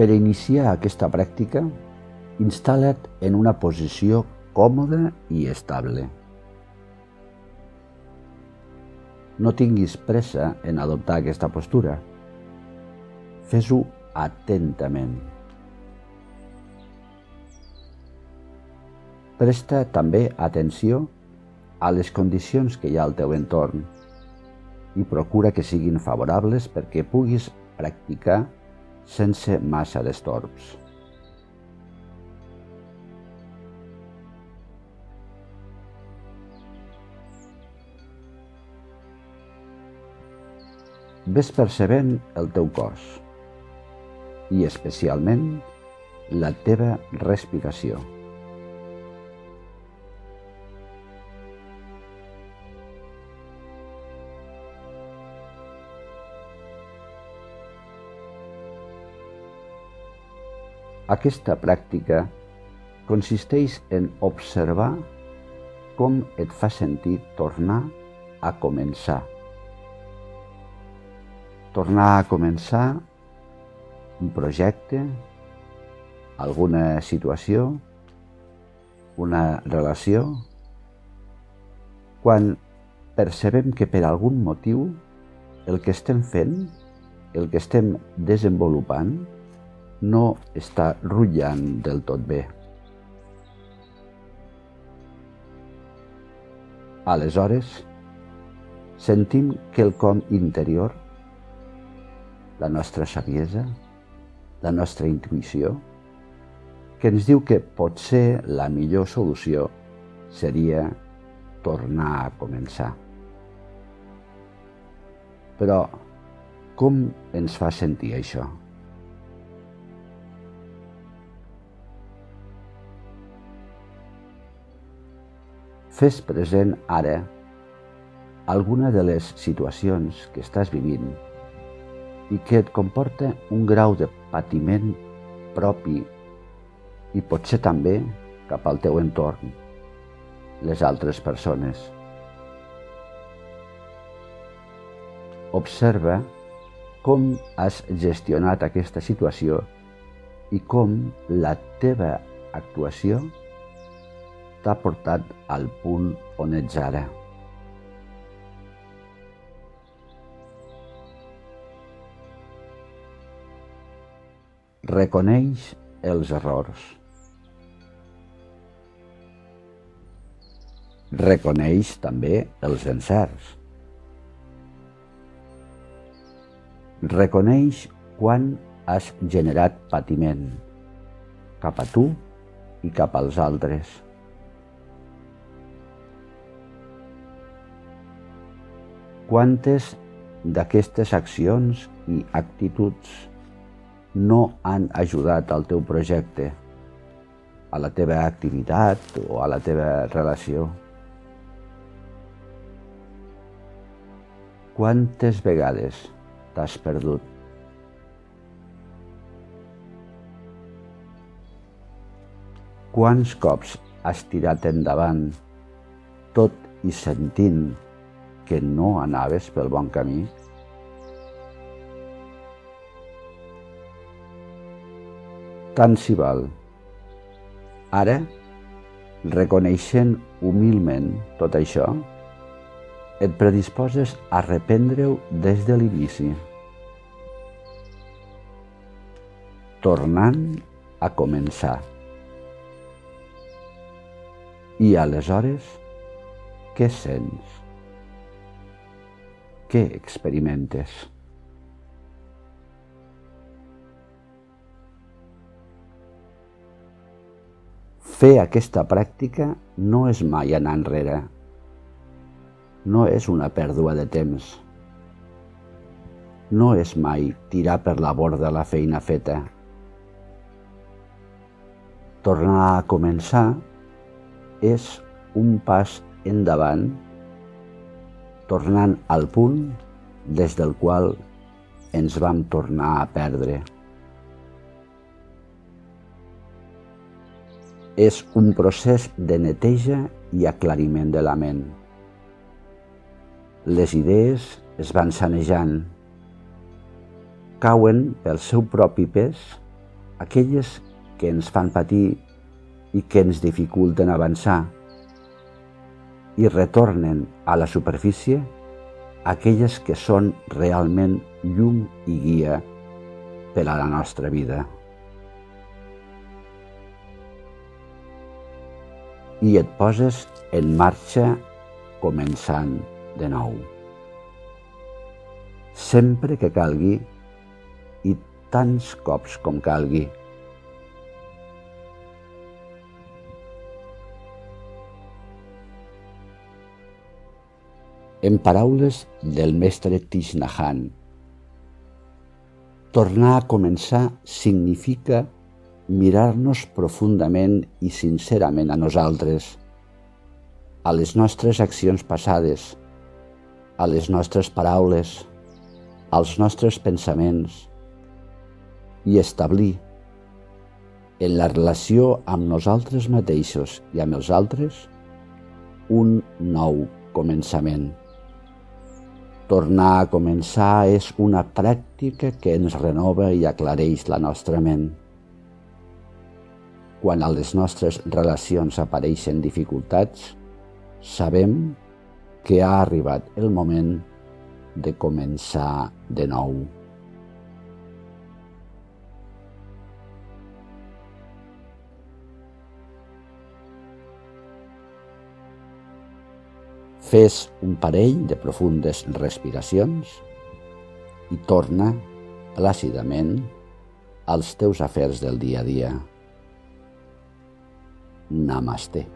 Per iniciar aquesta pràctica, instal·la't en una posició còmoda i estable. No tinguis pressa en adoptar aquesta postura. Fes-ho atentament. Presta també atenció a les condicions que hi ha al teu entorn i procura que siguin favorables perquè puguis practicar sense massa d'estorbs. Ves percebent el teu cos i especialment la teva respiració. Aquesta pràctica consisteix en observar com et fa sentir tornar a començar. Tornar a començar un projecte, alguna situació, una relació, quan percebem que per algun motiu el que estem fent, el que estem desenvolupant, no està rutllant del tot bé. Aleshores, sentim que el com interior, la nostra saviesa, la nostra intuïció, que ens diu que potser la millor solució seria tornar a començar. Però com ens fa sentir això? Fes present ara alguna de les situacions que estàs vivint i que et comporta un grau de patiment propi i potser també cap al teu entorn, les altres persones. Observa com has gestionat aquesta situació i com la teva actuació t'ha portat al punt on ets ara. Reconeix els errors. Reconeix també els encerts. Reconeix quan has generat patiment cap a tu i cap als altres. Quantes d'aquestes accions i actituds no han ajudat al teu projecte, a la teva activitat o a la teva relació? Quantes vegades t'has perdut? Quants cops has tirat endavant tot i sentint que no anaves pel bon camí? Tant s'hi val. Ara, reconeixent humilment tot això, et predisposes a reprendre-ho des de l'inici, tornant a començar. I aleshores, què sents? Què experimentes? Fer aquesta pràctica no és mai anar enrere. No és una pèrdua de temps. No és mai tirar per la borda la feina feta. Tornar a començar és un pas endavant tornant al punt des del qual ens vam tornar a perdre. És un procés de neteja i aclariment de la ment. Les idees es van sanejant, cauen pel seu propi pes aquelles que ens fan patir i que ens dificulten avançar i retornen a la superfície aquelles que són realment llum i guia per a la nostra vida. I et poses en marxa començant de nou. Sempre que calgui i tants cops com calgui. En paraules del mestre Tishnahan, tornar a començar significa mirar-nos profundament i sincerament a nosaltres, a les nostres accions passades, a les nostres paraules, als nostres pensaments i establir en la relació amb nosaltres mateixos i amb els altres un nou començament. Tornar a començar és una pràctica que ens renova i aclareix la nostra ment. Quan a les nostres relacions apareixen dificultats, sabem que ha arribat el moment de començar de nou. Fes un parell de profundes respiracions i torna plàcidament als teus afers del dia a dia. Namaste.